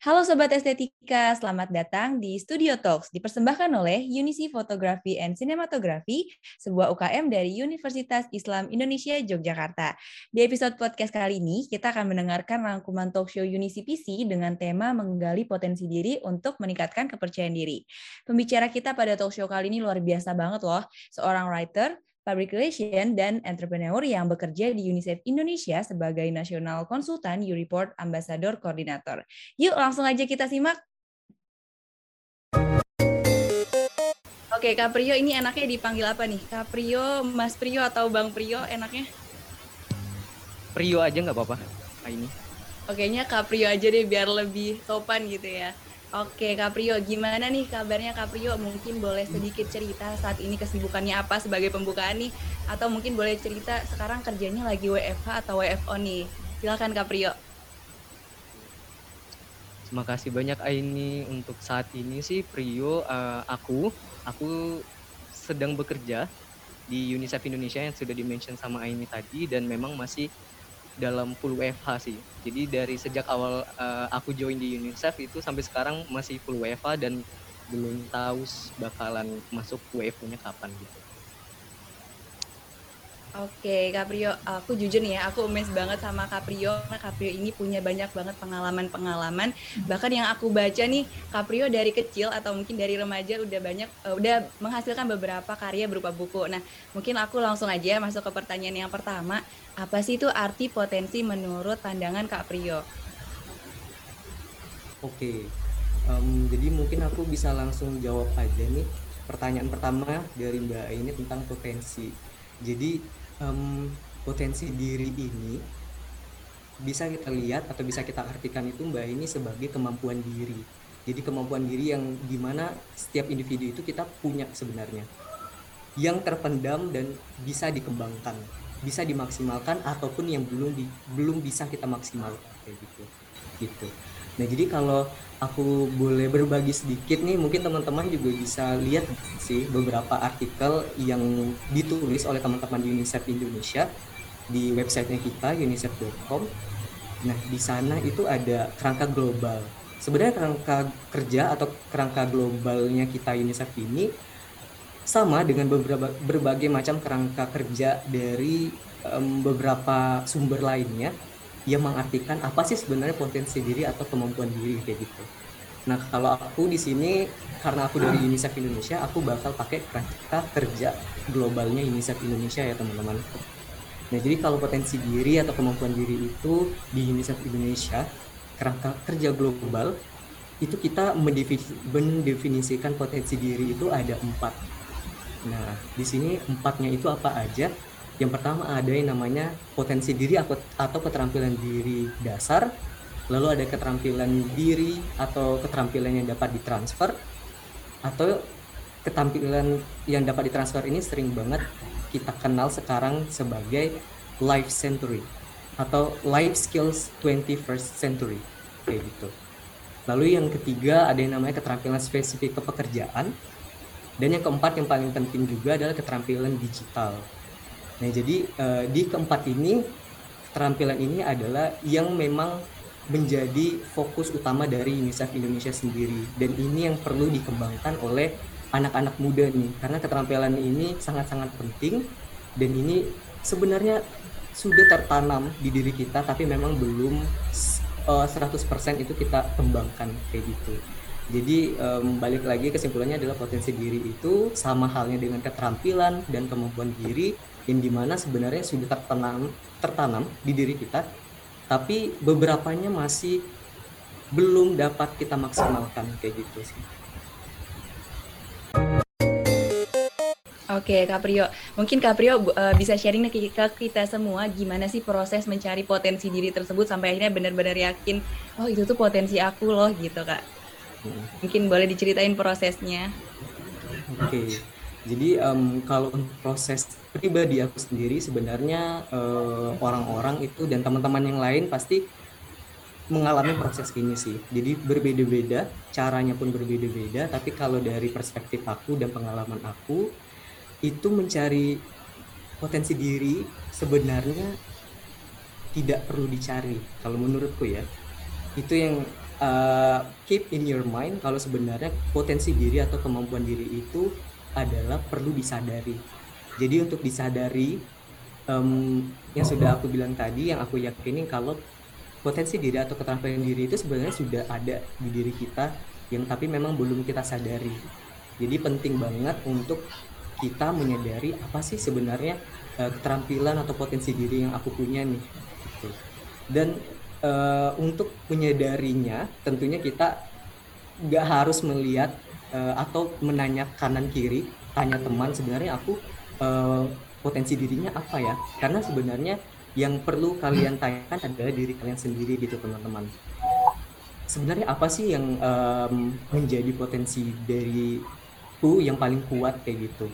Halo Sobat Estetika, selamat datang di Studio Talks, dipersembahkan oleh Unisi Fotografi and Cinematography, sebuah UKM dari Universitas Islam Indonesia Yogyakarta. Di episode podcast kali ini, kita akan mendengarkan rangkuman talk show Unisi PC dengan tema menggali potensi diri untuk meningkatkan kepercayaan diri. Pembicara kita pada talk show kali ini luar biasa banget loh, seorang writer, Public Relation, dan entrepreneur yang bekerja di UNICEF Indonesia sebagai National Konsultan U-Report Ambassador Koordinator. Yuk langsung aja kita simak. Oke, Kak Prio ini enaknya dipanggil apa nih? Kak Prio, Mas Prio, atau Bang Prio enaknya? Prio aja nggak apa-apa ini. Oke, nya Kak Prio aja deh biar lebih sopan gitu ya. Oke, Kaprio, gimana nih kabarnya Kaprio? Mungkin boleh sedikit cerita saat ini kesibukannya apa sebagai pembukaan nih? Atau mungkin boleh cerita sekarang kerjanya lagi WFH atau WFO nih? Silakan Kaprio. Terima kasih banyak Aini untuk saat ini sih Prio uh, aku aku sedang bekerja di UNICEF Indonesia yang sudah dimention sama Aini tadi dan memang masih dalam full WFH sih. Jadi dari sejak awal uh, aku join di UNICEF itu sampai sekarang masih full WFH dan belum tahu bakalan masuk WFO-nya kapan gitu. Oke, Caprio, aku jujur nih ya, aku emes banget sama Caprio karena Caprio ini punya banyak banget pengalaman-pengalaman. Bahkan yang aku baca nih, Caprio dari kecil atau mungkin dari remaja udah banyak uh, udah menghasilkan beberapa karya berupa buku. Nah, mungkin aku langsung aja masuk ke pertanyaan yang pertama. Apa sih itu arti potensi menurut pandangan Caprio? Oke. Um, jadi mungkin aku bisa langsung jawab aja nih pertanyaan pertama dari Mbak ini tentang potensi. Jadi um, potensi diri ini bisa kita lihat atau bisa kita artikan itu mbak ini sebagai kemampuan diri. Jadi kemampuan diri yang di mana setiap individu itu kita punya sebenarnya. Yang terpendam dan bisa dikembangkan bisa dimaksimalkan ataupun yang belum di, belum bisa kita maksimalkan kayak gitu. Gitu nah jadi kalau aku boleh berbagi sedikit nih mungkin teman-teman juga bisa lihat sih beberapa artikel yang ditulis oleh teman-teman di UNICEF Indonesia di websitenya kita unicef.com nah di sana itu ada kerangka global. Sebenarnya kerangka kerja atau kerangka globalnya kita UNICEF ini sama dengan beberapa berbagai macam kerangka kerja dari um, beberapa sumber lainnya yang mengartikan apa sih sebenarnya potensi diri atau kemampuan diri kayak gitu. Nah kalau aku di sini karena aku dari UNICEF Indonesia, aku bakal pakai kerangka kerja globalnya UNICEF Indonesia ya teman-teman. Nah jadi kalau potensi diri atau kemampuan diri itu di UNICEF Indonesia kerangka kerja global itu kita mendefinisikan potensi diri itu ada empat. Nah di sini empatnya itu apa aja? Yang pertama ada yang namanya potensi diri atau keterampilan diri dasar, lalu ada keterampilan diri atau keterampilan yang dapat ditransfer, atau keterampilan yang dapat ditransfer ini sering banget kita kenal sekarang sebagai life century atau life skills 21st century kayak gitu. Lalu yang ketiga ada yang namanya keterampilan spesifik kepekerjaan. Dan yang keempat yang paling penting juga adalah keterampilan digital Nah, jadi uh, di keempat ini keterampilan ini adalah yang memang menjadi fokus utama dari UNICEF Indonesia sendiri dan ini yang perlu dikembangkan oleh anak-anak muda nih karena keterampilan ini sangat-sangat penting dan ini sebenarnya sudah tertanam di diri kita tapi memang belum uh, eh, 100% itu kita kembangkan kayak gitu. Jadi um, balik lagi kesimpulannya adalah potensi diri itu sama halnya dengan keterampilan dan kemampuan diri yang di mana sebenarnya sudah tertanam tertanam di diri kita tapi beberapanya masih belum dapat kita maksimalkan kayak gitu sih. Oke, Kaprio. Mungkin Kaprio uh, bisa sharing ke kita semua gimana sih proses mencari potensi diri tersebut sampai akhirnya benar-benar yakin, oh itu tuh potensi aku loh gitu, Kak. Hmm. Mungkin boleh diceritain prosesnya. Oke. Jadi um, kalau proses pribadi aku sendiri sebenarnya eh, orang-orang itu dan teman-teman yang lain pasti mengalami proses ini sih. Jadi berbeda-beda, caranya pun berbeda-beda. Tapi kalau dari perspektif aku dan pengalaman aku, itu mencari potensi diri sebenarnya tidak perlu dicari. Kalau menurutku ya, itu yang uh, keep in your mind kalau sebenarnya potensi diri atau kemampuan diri itu adalah perlu disadari. Jadi untuk disadari um, yang sudah aku bilang tadi, yang aku yakini kalau potensi diri atau keterampilan diri itu sebenarnya sudah ada di diri kita yang tapi memang belum kita sadari. Jadi penting banget untuk kita menyadari apa sih sebenarnya uh, keterampilan atau potensi diri yang aku punya nih. Gitu. Dan uh, untuk menyadarinya tentunya kita nggak harus melihat uh, atau menanya kanan kiri tanya teman sebenarnya aku uh, potensi dirinya apa ya? Karena sebenarnya yang perlu kalian tanyakan adalah diri kalian sendiri gitu teman-teman. Sebenarnya apa sih yang um, menjadi potensi dari ku yang paling kuat kayak gitu?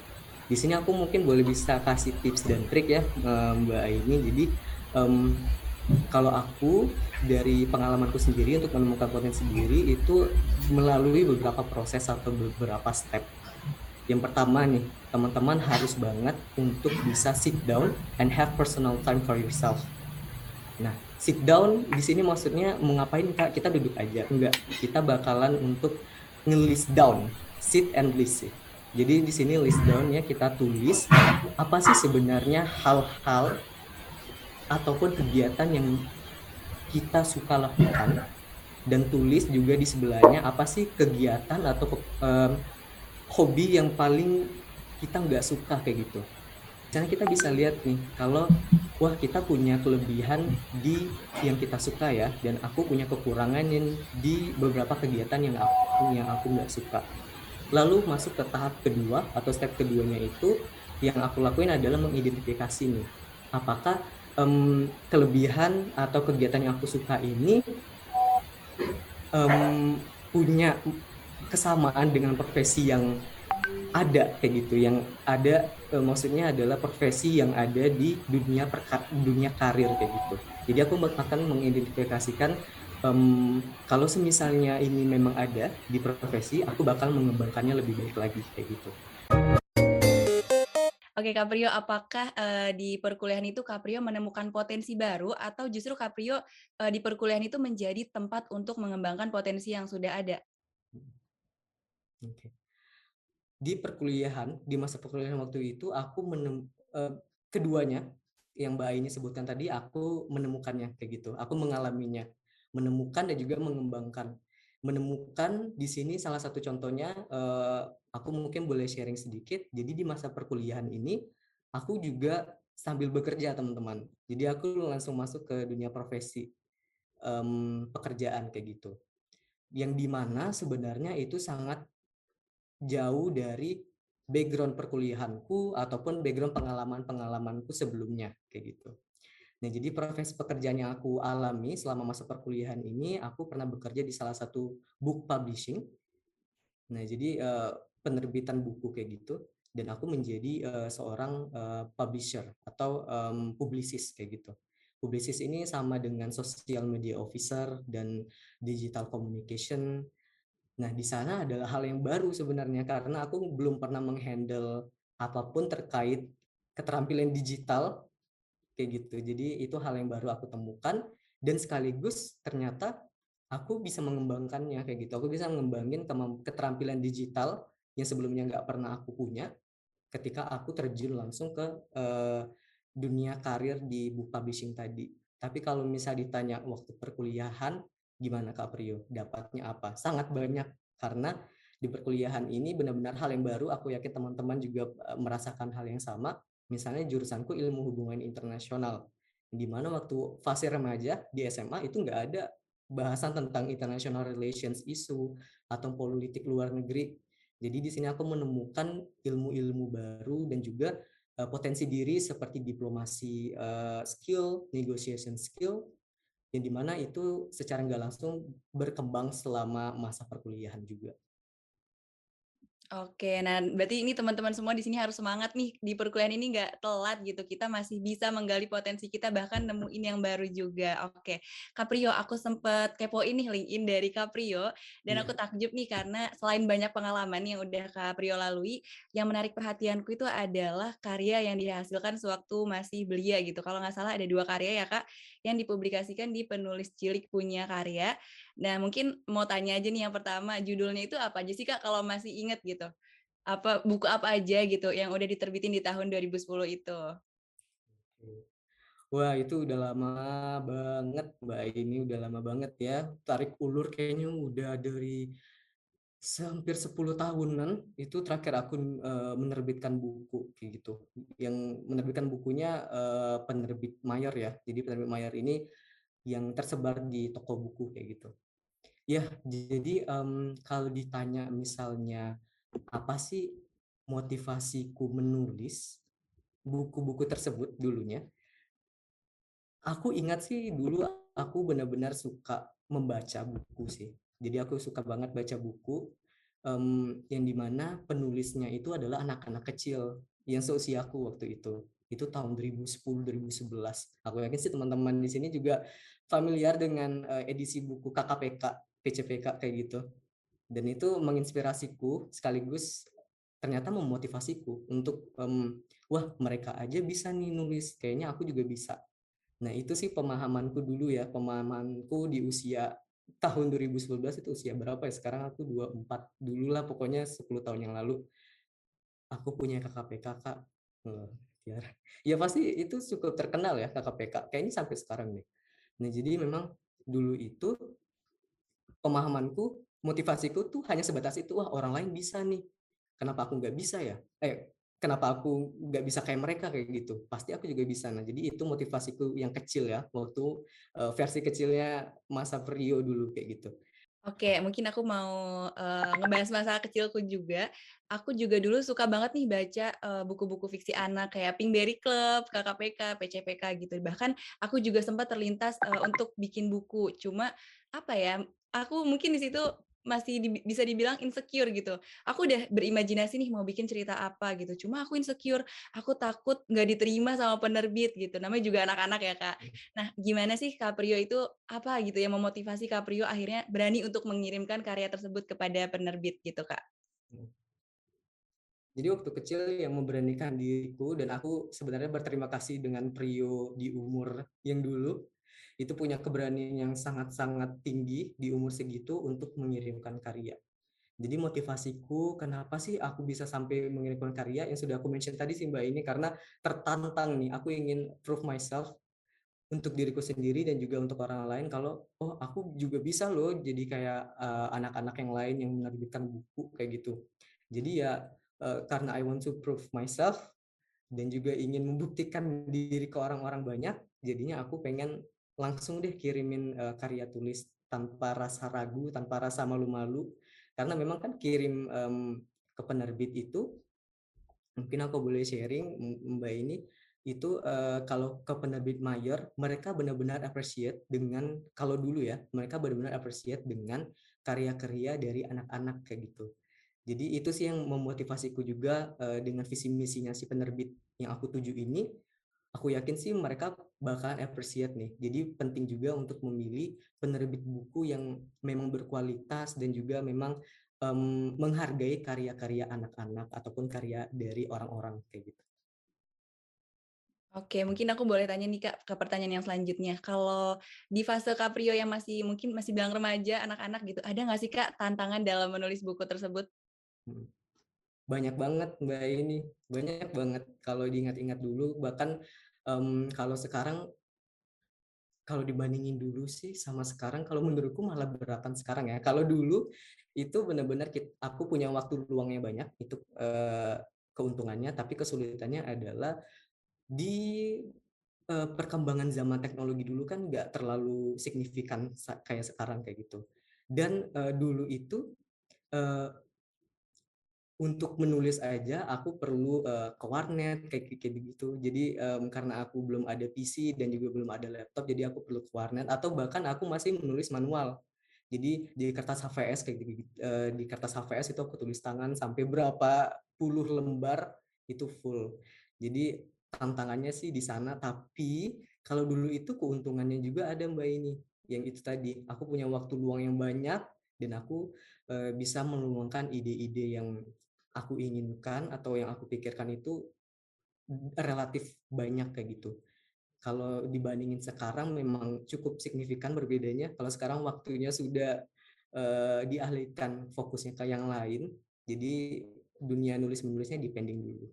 Di sini aku mungkin boleh bisa kasih tips dan trik ya Mbak Aini. Jadi um, kalau aku dari pengalamanku sendiri untuk menemukan potensi diri itu melalui beberapa proses atau beberapa step. Yang pertama nih, teman-teman harus banget untuk bisa sit down and have personal time for yourself. Nah, sit down di sini maksudnya mengapain kak? Kita duduk aja, enggak. Kita bakalan untuk nge-list down, sit and list. Jadi di sini list down ya kita tulis apa sih sebenarnya hal-hal ataupun kegiatan yang kita suka lakukan dan tulis juga di sebelahnya apa sih kegiatan atau um, hobi yang paling kita nggak suka kayak gitu. Misalnya kita bisa lihat nih kalau wah kita punya kelebihan di yang kita suka ya dan aku punya kekurangan yang di beberapa kegiatan yang aku yang aku nggak suka. Lalu masuk ke tahap kedua atau step keduanya itu yang aku lakuin adalah mengidentifikasi nih apakah um, kelebihan atau kegiatan yang aku suka ini um, punya kesamaan dengan profesi yang ada kayak gitu. Yang ada e, maksudnya adalah profesi yang ada di dunia perka, dunia karir kayak gitu. Jadi aku akan mengidentifikasikan um, kalau semisalnya ini memang ada di profesi aku bakal mengembangkannya lebih baik lagi kayak gitu Oke, Caprio, apakah uh, di perkuliahan itu Caprio menemukan potensi baru atau justru Caprio uh, di perkuliahan itu menjadi tempat untuk mengembangkan potensi yang sudah ada? Oke. Di perkuliahan, di masa perkuliahan waktu itu aku menem uh, keduanya yang Mbak ini sebutkan tadi aku menemukannya kayak gitu. Aku mengalaminya, menemukan dan juga mengembangkan menemukan di sini salah satu contohnya uh, aku mungkin boleh sharing sedikit. Jadi di masa perkuliahan ini aku juga sambil bekerja teman-teman. Jadi aku langsung masuk ke dunia profesi pekerjaan kayak gitu. Yang di mana sebenarnya itu sangat jauh dari background perkuliahanku ataupun background pengalaman-pengalamanku sebelumnya kayak gitu. Nah, jadi profesi pekerjaan yang aku alami selama masa perkuliahan ini, aku pernah bekerja di salah satu book publishing. Nah, jadi uh, penerbitan buku kayak gitu, dan aku menjadi uh, seorang uh, publisher atau um, publisis kayak gitu. Publisis ini sama dengan social media officer dan digital communication. Nah, di sana adalah hal yang baru sebenarnya karena aku belum pernah menghandle apa pun terkait keterampilan digital kayak gitu. Jadi itu hal yang baru aku temukan dan sekaligus ternyata aku bisa mengembangkannya kayak gitu. Aku bisa mengembangin keterampilan digital yang sebelumnya nggak pernah aku punya ketika aku terjun langsung ke uh, dunia karir di book publishing tadi. Tapi kalau misal ditanya waktu perkuliahan gimana Kak Priyo? Dapatnya apa? Sangat banyak karena di perkuliahan ini benar-benar hal yang baru. Aku yakin teman-teman juga eh, merasakan hal yang sama misalnya jurusanku ilmu hubungan internasional di mana waktu fase remaja di SMA itu nggak ada bahasan tentang international relations isu atau politik luar negeri. Jadi di sini aku menemukan ilmu-ilmu baru dan juga uh, potensi diri seperti diplomasi uh, skill, negotiation skill, yang di mana itu secara nggak langsung berkembang selama masa perkuliahan juga. Oke, nah berarti ini teman-teman semua di sini harus semangat nih di perkuliahan ini nggak telat gitu. Kita masih bisa menggali potensi kita bahkan nemuin yang baru juga. Oke, Caprio, aku sempet kepo ini LinkedIn dari Caprio dan yeah. aku takjub nih karena selain banyak pengalaman yang udah Caprio lalui, yang menarik perhatianku itu adalah karya yang dihasilkan sewaktu masih belia gitu. Kalau nggak salah ada dua karya ya kak yang dipublikasikan di penulis cilik punya karya Nah, mungkin mau tanya aja nih yang pertama, judulnya itu apa aja sih Kak kalau masih inget gitu? Apa buku apa aja gitu yang udah diterbitin di tahun 2010 itu? Wah, itu udah lama banget, Mbak ini udah lama banget ya. Tarik ulur kayaknya udah dari hampir 10 tahunan itu terakhir aku uh, menerbitkan buku kayak gitu. Yang menerbitkan bukunya uh, penerbit mayor ya. Jadi penerbit mayor ini yang tersebar di toko buku kayak gitu. Ya, jadi um, kalau ditanya misalnya apa sih motivasiku menulis buku-buku tersebut dulunya, aku ingat sih dulu aku benar-benar suka membaca buku sih. Jadi aku suka banget baca buku um, yang di mana penulisnya itu adalah anak-anak kecil yang seusia aku waktu itu. Itu tahun 2010-2011. Aku yakin sih teman-teman di sini juga familiar dengan uh, edisi buku KKPK, PCPK kayak gitu. Dan itu menginspirasiku sekaligus ternyata memotivasiku untuk um, wah mereka aja bisa nih nulis, kayaknya aku juga bisa. Nah, itu sih pemahamanku dulu ya, pemahamanku di usia tahun 2011 itu usia berapa ya? Sekarang aku 24 dulu lah pokoknya 10 tahun yang lalu. Aku punya KKPK, Kak. ya. ya pasti itu cukup terkenal ya KKPK. Kayaknya sampai sekarang nih. Nah, jadi memang dulu itu pemahamanku, motivasiku tuh hanya sebatas itu, wah orang lain bisa nih. Kenapa aku nggak bisa ya? Eh, kenapa aku nggak bisa kayak mereka kayak gitu? Pasti aku juga bisa. Nah, jadi itu motivasiku yang kecil ya, waktu uh, versi kecilnya masa Prio dulu kayak gitu. Oke, mungkin aku mau uh, ngebahas masa kecilku juga. Aku juga dulu suka banget nih baca buku-buku uh, fiksi anak kayak Pinkberry Club, KKPK, PCPK gitu. Bahkan aku juga sempat terlintas uh, untuk bikin buku. Cuma apa ya? Aku mungkin di situ masih di, bisa dibilang insecure gitu. Aku udah berimajinasi nih mau bikin cerita apa gitu. Cuma aku insecure, aku takut nggak diterima sama penerbit gitu. Namanya juga anak-anak ya kak. Iya. Nah gimana sih Caprio itu apa gitu yang memotivasi Caprio akhirnya berani untuk mengirimkan karya tersebut kepada penerbit gitu kak? Hmm. Jadi waktu kecil yang memberanikan diriku dan aku sebenarnya berterima kasih dengan Prio di umur yang dulu itu punya keberanian yang sangat-sangat tinggi di umur segitu untuk mengirimkan karya. Jadi motivasiku kenapa sih aku bisa sampai mengirimkan karya yang sudah aku mention tadi sih Mbak ini karena tertantang nih aku ingin prove myself untuk diriku sendiri dan juga untuk orang lain kalau oh aku juga bisa loh jadi kayak uh, anak-anak yang lain yang menerbitkan buku kayak gitu. Jadi ya uh, karena I want to prove myself dan juga ingin membuktikan diri ke orang-orang banyak, jadinya aku pengen langsung deh kirimin uh, karya tulis tanpa rasa ragu, tanpa rasa malu-malu. Karena memang kan kirim um, ke penerbit itu, mungkin aku boleh sharing Mbak ini, itu uh, kalau ke penerbit mayor, mereka benar-benar appreciate dengan, kalau dulu ya, mereka benar-benar appreciate dengan karya-karya dari anak-anak kayak gitu. Jadi itu sih yang memotivasiku juga uh, dengan visi misinya si penerbit yang aku tuju ini, aku yakin sih mereka bakalan appreciate nih. Jadi penting juga untuk memilih penerbit buku yang memang berkualitas dan juga memang um, menghargai karya-karya anak-anak ataupun karya dari orang-orang kayak gitu. Oke, mungkin aku boleh tanya nih Kak ke pertanyaan yang selanjutnya. Kalau di fase Caprio yang masih mungkin masih bilang remaja, anak-anak gitu, ada nggak sih Kak tantangan dalam menulis buku tersebut? Hmm banyak banget mbak ini banyak banget kalau diingat-ingat dulu bahkan um, kalau sekarang kalau dibandingin dulu sih sama sekarang kalau menurutku malah beratan sekarang ya. Kalau dulu itu benar-benar aku punya waktu luangnya banyak itu uh, keuntungannya tapi kesulitannya adalah di uh, perkembangan zaman teknologi dulu kan nggak terlalu signifikan kayak sekarang kayak gitu. Dan uh, dulu itu uh, untuk menulis aja aku perlu uh, ke warnet kayak kayak gitu. Jadi um, karena aku belum ada PC dan juga belum ada laptop, jadi aku perlu ke warnet atau bahkan aku masih menulis manual. Jadi di kertas HVS kayak gitu, uh, di kertas HVS itu aku tulis tangan sampai berapa puluh lembar itu full. Jadi tantangannya sih di sana, tapi kalau dulu itu keuntungannya juga ada mbak ini, yang itu tadi aku punya waktu luang yang banyak dan aku uh, bisa meluangkan ide-ide yang aku inginkan atau yang aku pikirkan itu relatif banyak kayak gitu. kalau dibandingin sekarang memang cukup signifikan berbedanya. Kalau sekarang waktunya sudah uh, dialihkan fokusnya ke yang lain, jadi dunia nulis menulisnya dipending dulu.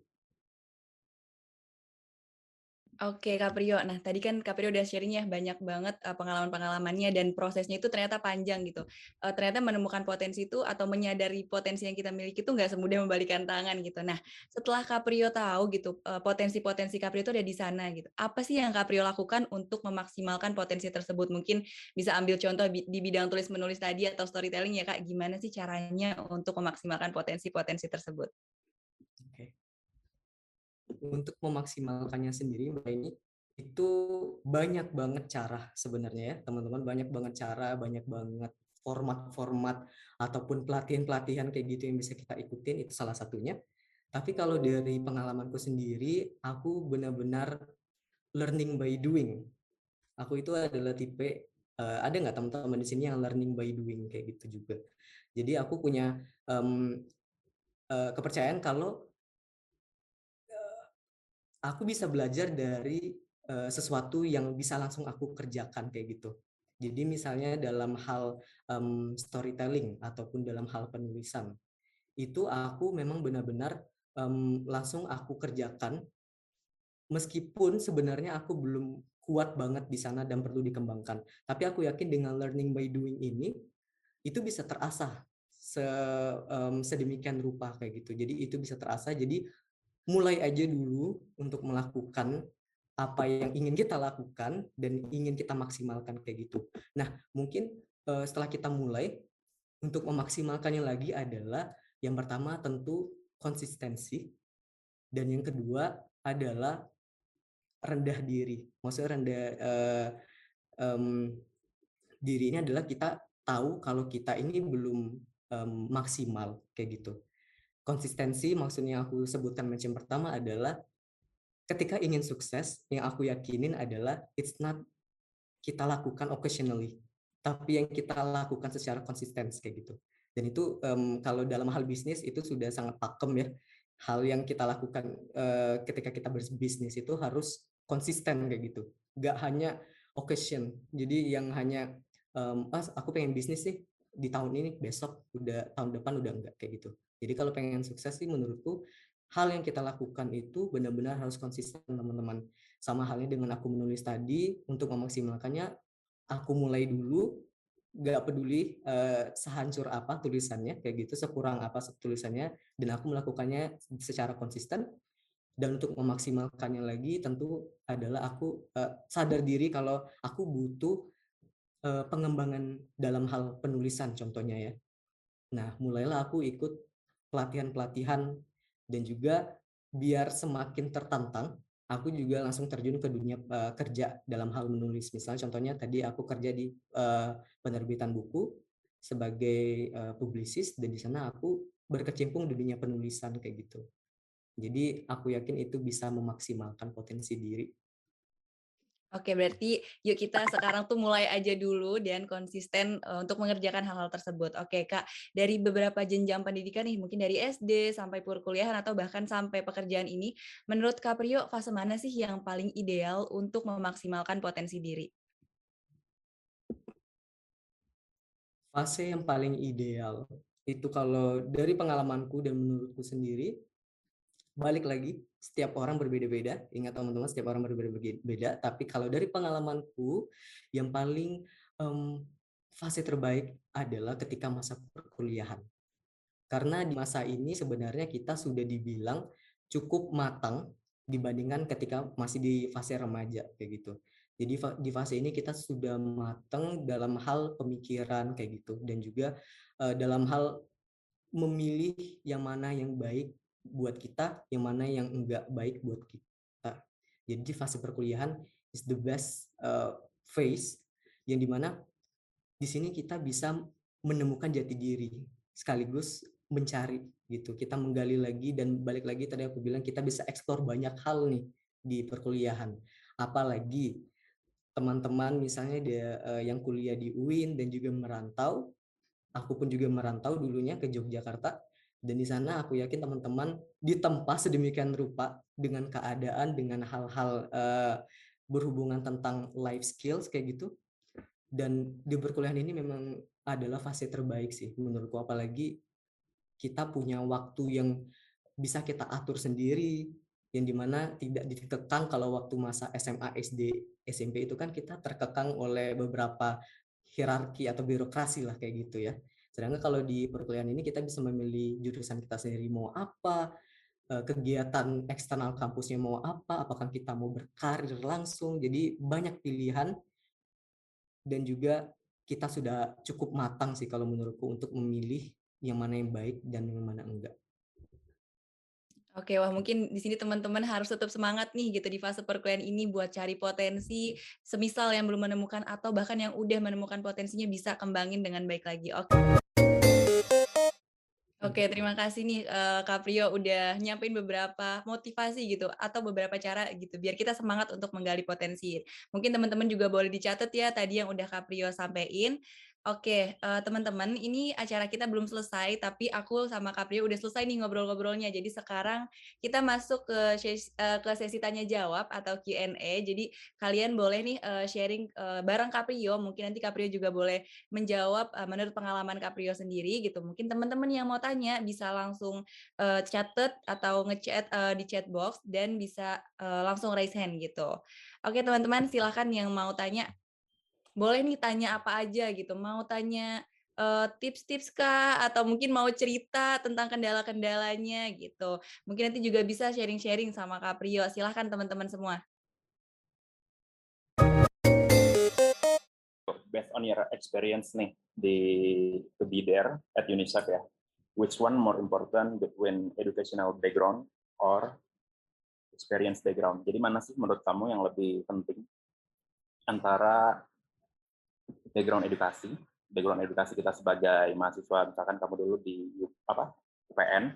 Oke, Kaprio. Nah, tadi kan Kaprio udah sharing ya banyak banget uh, pengalaman-pengalamannya dan prosesnya itu ternyata panjang gitu. Uh, ternyata menemukan potensi itu atau menyadari potensi yang kita miliki itu nggak semudah membalikan tangan gitu. Nah, setelah Kaprio tahu gitu uh, potensi-potensi Kaprio itu ada di sana gitu. Apa sih yang Kaprio lakukan untuk memaksimalkan potensi tersebut? Mungkin bisa ambil contoh di bidang tulis menulis tadi atau storytelling ya Kak. Gimana sih caranya untuk memaksimalkan potensi-potensi tersebut? Untuk memaksimalkannya sendiri Mbak ini itu banyak banget cara sebenarnya ya teman-teman. Banyak banget cara banyak banget format-format ataupun pelatihan-pelatihan kayak gitu yang bisa kita ikutin itu salah satunya. Tapi kalau dari pengalamanku sendiri aku benar-benar learning by doing. Aku itu adalah tipe uh, ada nggak teman-teman di sini yang learning by doing kayak gitu juga? Jadi aku punya um, uh, kepercayaan kalau aku bisa belajar dari uh, sesuatu yang bisa langsung aku kerjakan kayak gitu. Jadi misalnya dalam hal um, storytelling ataupun dalam hal penulisan, itu aku memang benar-benar um, langsung aku kerjakan meskipun sebenarnya aku belum kuat banget di sana dan perlu dikembangkan. Tapi aku yakin dengan learning by doing ini itu bisa terasah se, um, sedemikian rupa kayak gitu. Jadi itu bisa terasah. Jadi mulai aja dulu untuk melakukan apa yang ingin kita lakukan dan ingin kita maksimalkan kayak gitu. Nah, mungkin uh, setelah kita mulai untuk memaksimalkannya lagi adalah yang pertama tentu konsistensi dan yang kedua adalah rendah diri. Maksudnya rendah uh, um, diri ini adalah kita tahu kalau kita ini belum um, maksimal kayak gitu konsistensi maksudnya aku sebutkan mention pertama adalah ketika ingin sukses yang aku yakinin adalah it's not kita lakukan occasionally tapi yang kita lakukan secara konsisten kayak gitu. Dan itu um, kalau dalam hal bisnis itu sudah sangat pakem ya. Hal yang kita lakukan uh, ketika kita berbisnis itu harus konsisten kayak gitu. Nggak hanya occasion. Jadi yang hanya um, pas aku pengen bisnis sih di tahun ini besok udah tahun depan udah enggak kayak gitu jadi kalau pengen sukses sih menurutku hal yang kita lakukan itu benar-benar harus konsisten teman-teman. Sama halnya dengan aku menulis tadi untuk memaksimalkannya aku mulai dulu gak peduli uh, sehancur apa tulisannya kayak gitu sekurang apa tulisannya dan aku melakukannya secara konsisten dan untuk memaksimalkannya lagi tentu adalah aku uh, sadar diri kalau aku butuh uh, pengembangan dalam hal penulisan contohnya ya. Nah, mulailah aku ikut pelatihan-pelatihan dan juga biar semakin tertantang aku juga langsung terjun ke dunia uh, kerja dalam hal menulis. Misalnya contohnya tadi aku kerja di uh, penerbitan buku sebagai uh, publisis dan di sana aku berkecimpung di dunia penulisan kayak gitu. Jadi aku yakin itu bisa memaksimalkan potensi diri Oke, berarti yuk kita sekarang tuh mulai aja dulu dan konsisten uh, untuk mengerjakan hal-hal tersebut. Oke, Kak, dari beberapa jenjang pendidikan nih, mungkin dari SD sampai perkuliahan atau bahkan sampai pekerjaan ini, menurut Kak Priyo, fase mana sih yang paling ideal untuk memaksimalkan potensi diri? Fase yang paling ideal itu kalau dari pengalamanku dan menurutku sendiri, balik lagi setiap orang berbeda-beda. Ingat teman-teman setiap orang berbeda-beda. Tapi kalau dari pengalamanku yang paling um, fase terbaik adalah ketika masa perkuliahan. Karena di masa ini sebenarnya kita sudah dibilang cukup matang dibandingkan ketika masih di fase remaja kayak gitu. Jadi di fase ini kita sudah matang dalam hal pemikiran kayak gitu. Dan juga uh, dalam hal memilih yang mana yang baik buat kita, yang mana yang enggak baik buat kita. Jadi fase perkuliahan is the best uh, phase yang di mana di sini kita bisa menemukan jati diri sekaligus mencari gitu. Kita menggali lagi dan balik lagi tadi aku bilang kita bisa eksplor banyak hal nih di perkuliahan. Apalagi teman-teman misalnya dia uh, yang kuliah di UIN dan juga merantau, aku pun juga merantau dulunya ke Yogyakarta dan di sana aku yakin teman-teman ditempa sedemikian rupa dengan keadaan, dengan hal-hal uh, berhubungan tentang life skills kayak gitu. Dan di perkuliahan ini memang adalah fase terbaik sih menurutku apalagi kita punya waktu yang bisa kita atur sendiri yang di mana tidak dikekang kalau waktu masa SMA, SD, SMP itu kan kita terkekang oleh beberapa hierarki atau birokrasi lah kayak gitu ya. Sedangkan kalau di perkuliahan ini kita bisa memilih jurusan kita sendiri mau apa, eh, kegiatan eksternal kampusnya mau apa, apakah kita mau berkarir langsung. Jadi banyak pilihan dan juga kita sudah cukup matang sih kalau menurutku untuk memilih yang mana yang baik dan yang mana enggak. Oke, wah mungkin di sini teman-teman harus tetap semangat nih gitu di fase perkuliahan ini buat cari potensi semisal yang belum menemukan atau bahkan yang udah menemukan potensinya bisa kembangin dengan baik lagi. Oke. Oke, terima kasih nih uh, Kak udah nyampein beberapa motivasi gitu atau beberapa cara gitu biar kita semangat untuk menggali potensi. Mungkin teman-teman juga boleh dicatat ya tadi yang udah Kak sampaikan. Oke, uh, teman-teman, ini acara kita belum selesai, tapi aku sama Kaprio udah selesai nih ngobrol-ngobrolnya. Jadi sekarang kita masuk ke sesi, uh, ke sesi tanya jawab atau Q&A. Jadi kalian boleh nih uh, sharing uh, bareng Kaprio. Mungkin nanti Kaprio juga boleh menjawab uh, menurut pengalaman Kaprio sendiri gitu. Mungkin teman-teman yang mau tanya bisa langsung uh, catat atau ngechat uh, di chat box dan bisa uh, langsung raise hand gitu. Oke, teman-teman, silahkan yang mau tanya boleh nih tanya apa aja gitu. Mau tanya tips-tips uh, kah atau mungkin mau cerita tentang kendala-kendalanya gitu. Mungkin nanti juga bisa sharing-sharing sama Kak Priyo. Silahkan teman-teman semua. Based on your experience nih di to be there at UNICEF ya, which one more important between educational background or experience background? Jadi mana sih menurut kamu yang lebih penting antara background edukasi, background edukasi kita sebagai mahasiswa, misalkan kamu dulu di apa UPN,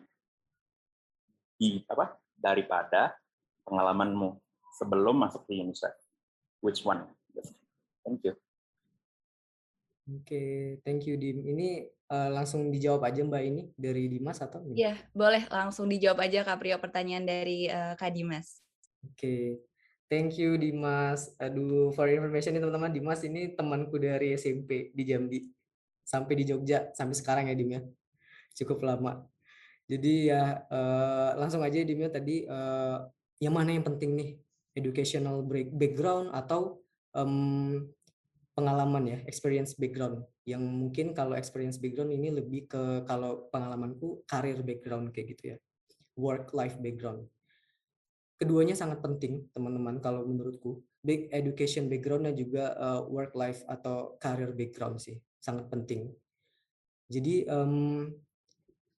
di apa daripada pengalamanmu sebelum masuk di UNICEF. Which one? Thank you. Oke, okay, thank you Dim. Ini uh, langsung dijawab aja Mbak ini dari Dimas atau? Iya, boleh langsung dijawab aja Kak Priyo pertanyaan dari uh, Kak Dimas. Oke, okay. Thank you Dimas. Aduh, for information nih teman-teman, Dimas ini temanku dari SMP di Jambi. Sampai di Jogja, sampai sekarang ya Dim ya. Cukup lama. Jadi ya uh, langsung aja Dim ya tadi uh, yang mana yang penting nih? Educational background atau um, pengalaman ya, experience background. Yang mungkin kalau experience background ini lebih ke kalau pengalamanku karir background kayak gitu ya. Work life background keduanya sangat penting teman-teman kalau menurutku. Big education background dan juga uh, work life atau career background sih sangat penting. Jadi um,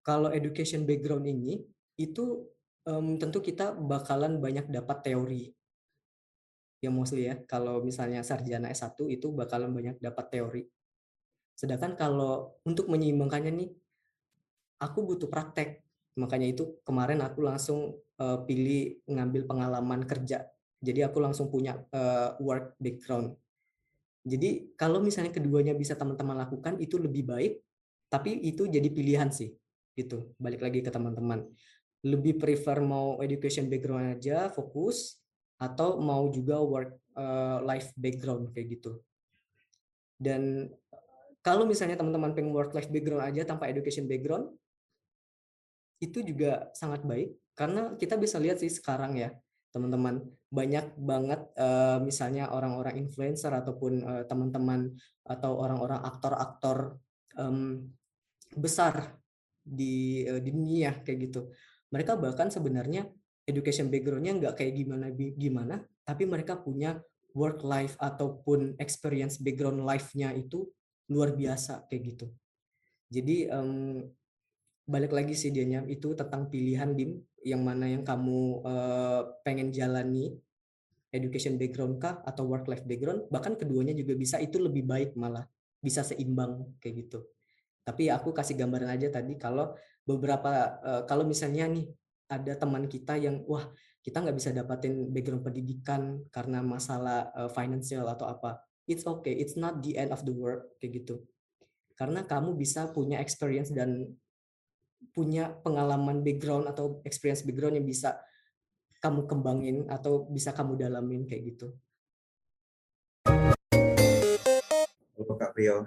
kalau education background ini itu um, tentu kita bakalan banyak dapat teori. Ya mostly ya kalau misalnya sarjana S1 itu bakalan banyak dapat teori. Sedangkan kalau untuk menyeimbangkannya nih aku butuh praktek makanya itu kemarin aku langsung uh, pilih ngambil pengalaman kerja. Jadi aku langsung punya uh, work background. Jadi kalau misalnya keduanya bisa teman-teman lakukan itu lebih baik tapi itu jadi pilihan sih gitu. Balik lagi ke teman-teman. Lebih prefer mau education background aja fokus atau mau juga work uh, life background kayak gitu. Dan kalau misalnya teman-teman pengen work life background aja tanpa education background itu juga sangat baik karena kita bisa lihat sih sekarang ya teman-teman banyak banget uh, misalnya orang-orang influencer ataupun uh, teman-teman atau orang-orang aktor-aktor um, besar di uh, di dunia kayak gitu. Mereka bahkan sebenarnya education backgroundnya nggak kayak gimana gimana tapi mereka punya work life ataupun experience background life-nya itu luar biasa kayak gitu. Jadi um, balik lagi sih dianya itu tentang pilihan dim yang mana yang kamu uh, pengen jalani education background kah atau work life background bahkan keduanya juga bisa itu lebih baik malah bisa seimbang kayak gitu. Tapi aku kasih gambaran aja tadi kalau beberapa uh, kalau misalnya nih ada teman kita yang wah kita nggak bisa dapatin background pendidikan karena masalah uh, financial atau apa. It's okay it's not the end of the world kayak gitu. Karena kamu bisa punya experience dan punya pengalaman background atau experience background yang bisa kamu kembangin atau bisa kamu dalamin kayak gitu? Halo Kak Rio.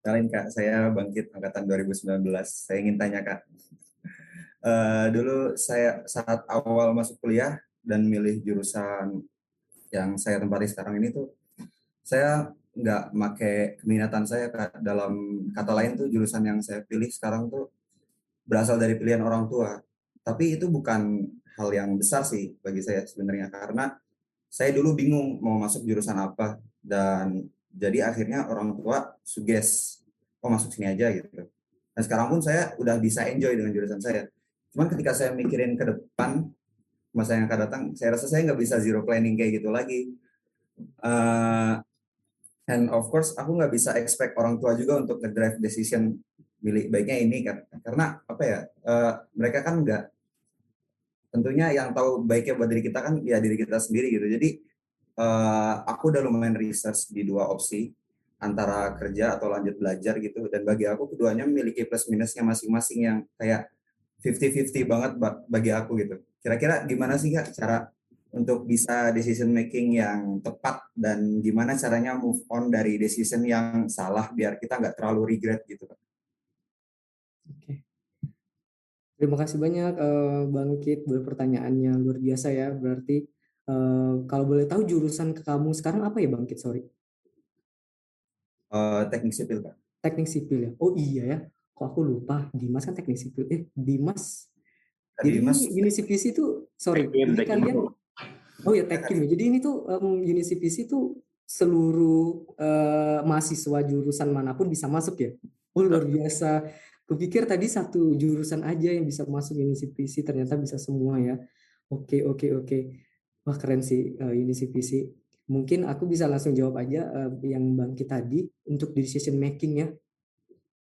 Kalian Kak, saya bangkit angkatan 2019. Saya ingin tanya Kak. Uh, dulu saya saat awal masuk kuliah dan milih jurusan yang saya tempati sekarang ini tuh saya nggak make keminatan saya Kak. dalam kata lain tuh jurusan yang saya pilih sekarang tuh berasal dari pilihan orang tua. Tapi itu bukan hal yang besar sih bagi saya sebenarnya karena saya dulu bingung mau masuk jurusan apa dan jadi akhirnya orang tua suges oh masuk sini aja gitu. Dan sekarang pun saya udah bisa enjoy dengan jurusan saya. Cuman ketika saya mikirin ke depan masa yang akan datang saya rasa saya nggak bisa zero planning kayak gitu lagi. Uh, and of course aku nggak bisa expect orang tua juga untuk ngedrive decision milik baiknya ini kan karena apa ya uh, mereka kan nggak tentunya yang tahu baiknya buat diri kita kan ya diri kita sendiri gitu. Jadi uh, aku udah lumayan research di dua opsi antara kerja atau lanjut belajar gitu dan bagi aku keduanya memiliki plus minusnya masing-masing yang kayak 50-50 banget bagi aku gitu. Kira-kira gimana sih Kak cara untuk bisa decision making yang tepat dan gimana caranya move on dari decision yang salah biar kita nggak terlalu regret gitu Kak. Terima kasih banyak uh, Bang Kit buat pertanyaannya luar biasa ya. Berarti uh, kalau boleh tahu jurusan ke kamu sekarang apa ya Bang Kit? Sorry. Uh, teknik sipil Pak. Teknik sipil ya. Oh iya ya. Kok aku lupa. Dimas kan teknik sipil. Eh Dimas. Jadi Dimas. Unisipisi itu sorry. Tekim, ini kalian. Oh ya Tekim. Ya. Jadi ini tuh um, Unisipisi itu seluruh uh, mahasiswa jurusan mana pun bisa masuk ya. Oh luar biasa Kupikir tadi satu jurusan aja yang bisa masuk Unisipisi, ternyata bisa semua ya. Oke, oke, oke. Wah keren sih uh, Unisipisi. Mungkin aku bisa langsung jawab aja uh, yang Bangkit tadi untuk decision making ya.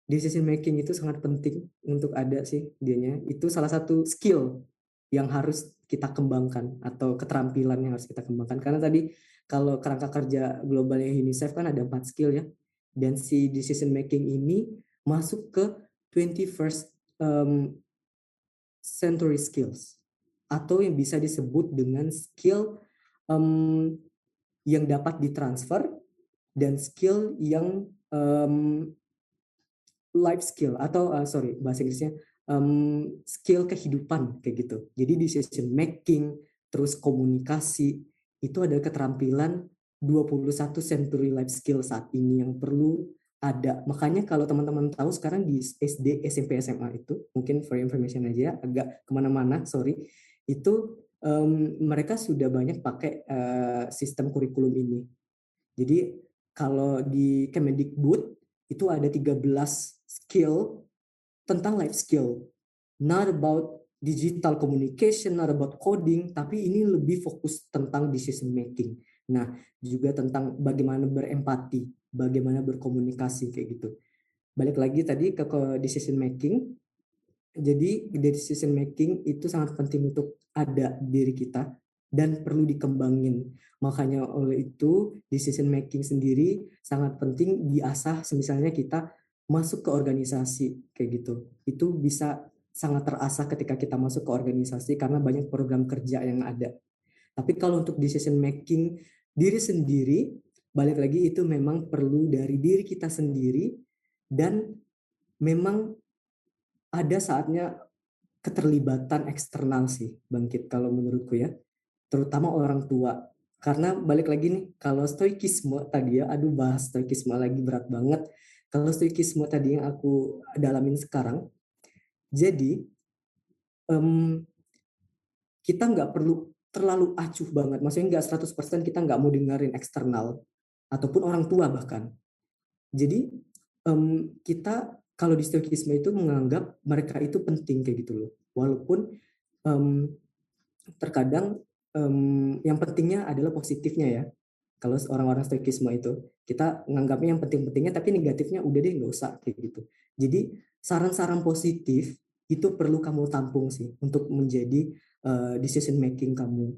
Decision making itu sangat penting untuk ada sih dianya. Itu salah satu skill yang harus kita kembangkan atau keterampilan yang harus kita kembangkan. Karena tadi kalau kerangka kerja globalnya UNICEF kan ada empat skill ya. Dan si decision making ini masuk ke 21st um, century skills atau yang bisa disebut dengan skill um, yang dapat ditransfer dan skill yang um, life skill atau uh, sorry bahasa Inggrisnya um, skill kehidupan kayak gitu. Jadi decision making terus komunikasi itu adalah keterampilan 21 century life skill saat ini yang perlu ada. Makanya kalau teman-teman tahu sekarang di SD, SMP, SMA itu, mungkin for information aja, agak ke mana-mana, sorry, itu um, mereka sudah banyak pakai uh, sistem kurikulum ini. Jadi kalau di Kemendikbud itu ada 13 skill tentang life skill. Not about digital communication, not about coding, tapi ini lebih fokus tentang decision making. Nah, juga tentang bagaimana berempati, bagaimana berkomunikasi kayak gitu. Balik lagi tadi ke, decision making. Jadi decision making itu sangat penting untuk ada diri kita dan perlu dikembangin. Makanya oleh itu decision making sendiri sangat penting diasah misalnya kita masuk ke organisasi kayak gitu. Itu bisa sangat terasah ketika kita masuk ke organisasi karena banyak program kerja yang ada. Tapi kalau untuk decision making diri sendiri balik lagi itu memang perlu dari diri kita sendiri dan memang ada saatnya keterlibatan eksternal sih bangkit kalau menurutku ya. Terutama orang tua. Karena balik lagi nih kalau stoikisme tadi ya aduh bahas stoikisme lagi berat banget. Kalau stoikisme tadi yang aku dalamin sekarang jadi um, kita nggak perlu terlalu acuh banget maksudnya nggak 100% kita nggak mau dengerin eksternal ataupun orang tua bahkan. Jadi um, kita kalau di stoikisme itu menganggap mereka itu penting kayak gitu loh. Walaupun um, terkadang um, yang pentingnya adalah positifnya ya. Kalau orang-orang stoikisme itu kita menganggapnya yang penting-pentingnya tapi negatifnya udah deh nggak usah kayak gitu. Jadi saran-saran positif itu perlu kamu tampung sih untuk menjadi uh, decision making kamu.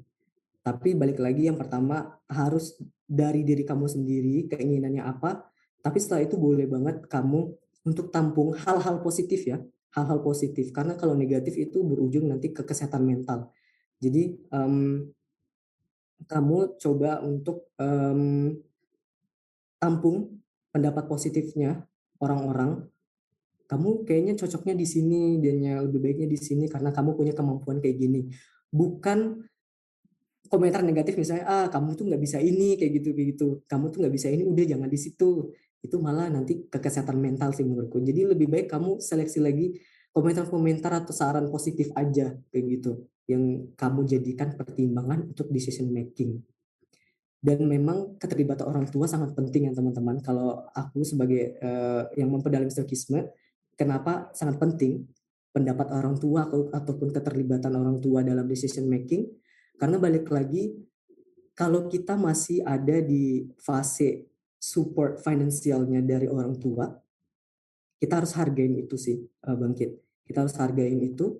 Tapi balik lagi yang pertama harus dari diri kamu sendiri keinginannya apa. Tapi setelah itu boleh banget kamu untuk tampung hal-hal positif ya hal-hal positif. Karena kalau negatif itu berujung nanti ke kesehatan mental. Jadi um, kamu coba untuk um, tampung pendapat positifnya orang-orang kamu kayaknya cocoknya di sini dan yang lebih baiknya di sini karena kamu punya kemampuan kayak gini. Bukan komentar negatif misalnya ah kamu tuh nggak bisa ini kayak gitu kayak gitu. Kamu tuh nggak bisa ini udah jangan di situ. Itu malah nanti ke kesehatan mental sih menurutku. Jadi lebih baik kamu seleksi lagi komentar-komentar atau saran positif aja kayak gitu yang kamu jadikan pertimbangan untuk decision making. Dan memang keterlibatan orang tua sangat penting ya teman-teman. Kalau aku sebagai uh, yang mempelajari stokisme kenapa sangat penting pendapat orang tua ataupun keterlibatan orang tua dalam decision making karena balik lagi, kalau kita masih ada di fase support finansialnya dari orang tua, kita harus hargain itu sih, uh, Bangkit. Kita harus hargain itu,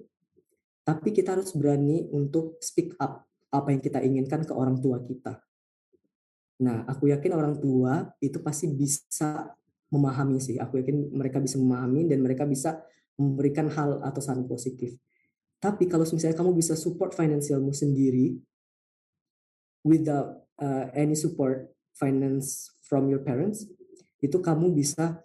tapi kita harus berani untuk speak up apa yang kita inginkan ke orang tua kita. Nah, aku yakin orang tua itu pasti bisa memahami sih. Aku yakin mereka bisa memahami dan mereka bisa memberikan hal atau saran positif. Tapi kalau misalnya kamu bisa support finansialmu sendiri without uh, any support finance from your parents, itu kamu bisa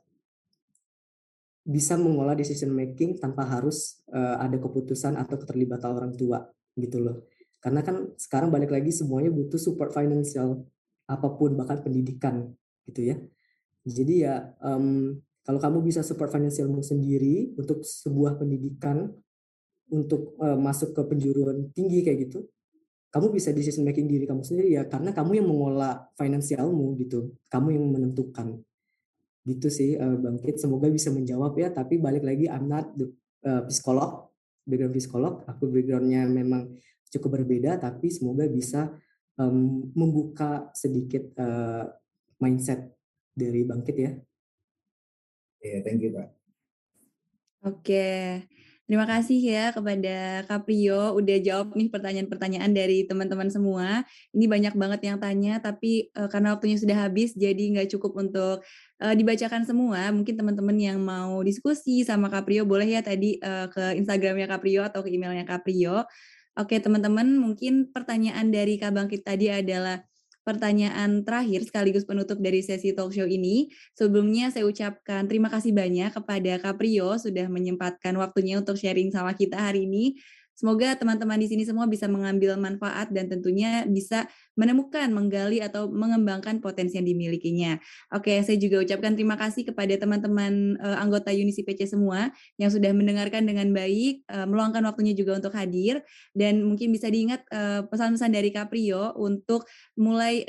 bisa mengolah decision making tanpa harus uh, ada keputusan atau keterlibatan orang tua gitu loh. Karena kan sekarang balik lagi semuanya butuh support financial apa pun bahkan pendidikan gitu ya. Jadi ya um, kalau kamu bisa support finansialmu sendiri untuk sebuah pendidikan untuk uh, masuk ke penjuruan tinggi kayak gitu kamu bisa decision making diri kamu sendiri ya karena kamu yang mengolah finansialmu gitu kamu yang menentukan. Gitu sih uh, bangkit semoga bisa menjawab ya tapi balik lagi I'm not the uh, psikolog background psikolog. Aku backgroundnya memang cukup berbeda tapi semoga bisa um, membuka sedikit uh, mindset dari bangkit ya. Iya, yeah, thank you pak. Oke, Terima kasih ya kepada Caprio udah jawab nih pertanyaan-pertanyaan dari teman-teman semua. Ini banyak banget yang tanya, tapi uh, karena waktunya sudah habis, jadi nggak cukup untuk uh, dibacakan semua. Mungkin teman-teman yang mau diskusi sama Caprio boleh ya tadi uh, ke Instagramnya Caprio atau ke emailnya Caprio. Oke teman-teman, mungkin pertanyaan dari Kak Bangkit tadi adalah pertanyaan terakhir sekaligus penutup dari sesi talk show ini. Sebelumnya saya ucapkan terima kasih banyak kepada Caprio sudah menyempatkan waktunya untuk sharing sama kita hari ini. Semoga teman-teman di sini semua bisa mengambil manfaat dan tentunya bisa menemukan, menggali atau mengembangkan potensi yang dimilikinya. Oke, saya juga ucapkan terima kasih kepada teman-teman uh, anggota Unisi PC semua yang sudah mendengarkan dengan baik, uh, meluangkan waktunya juga untuk hadir dan mungkin bisa diingat uh, pesan-pesan dari Caprio untuk mulai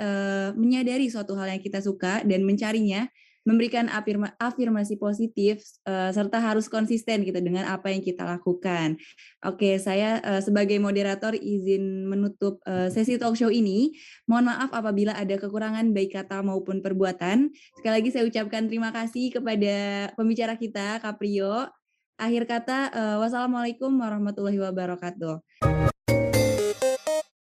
menyadari suatu hal yang kita suka dan mencarinya memberikan afirma, afirmasi positif uh, serta harus konsisten gitu dengan apa yang kita lakukan. Oke, saya uh, sebagai moderator izin menutup uh, sesi talk show ini. Mohon maaf apabila ada kekurangan baik kata maupun perbuatan. Sekali lagi saya ucapkan terima kasih kepada pembicara kita Caprio. Akhir kata, uh, wassalamualaikum warahmatullahi wabarakatuh.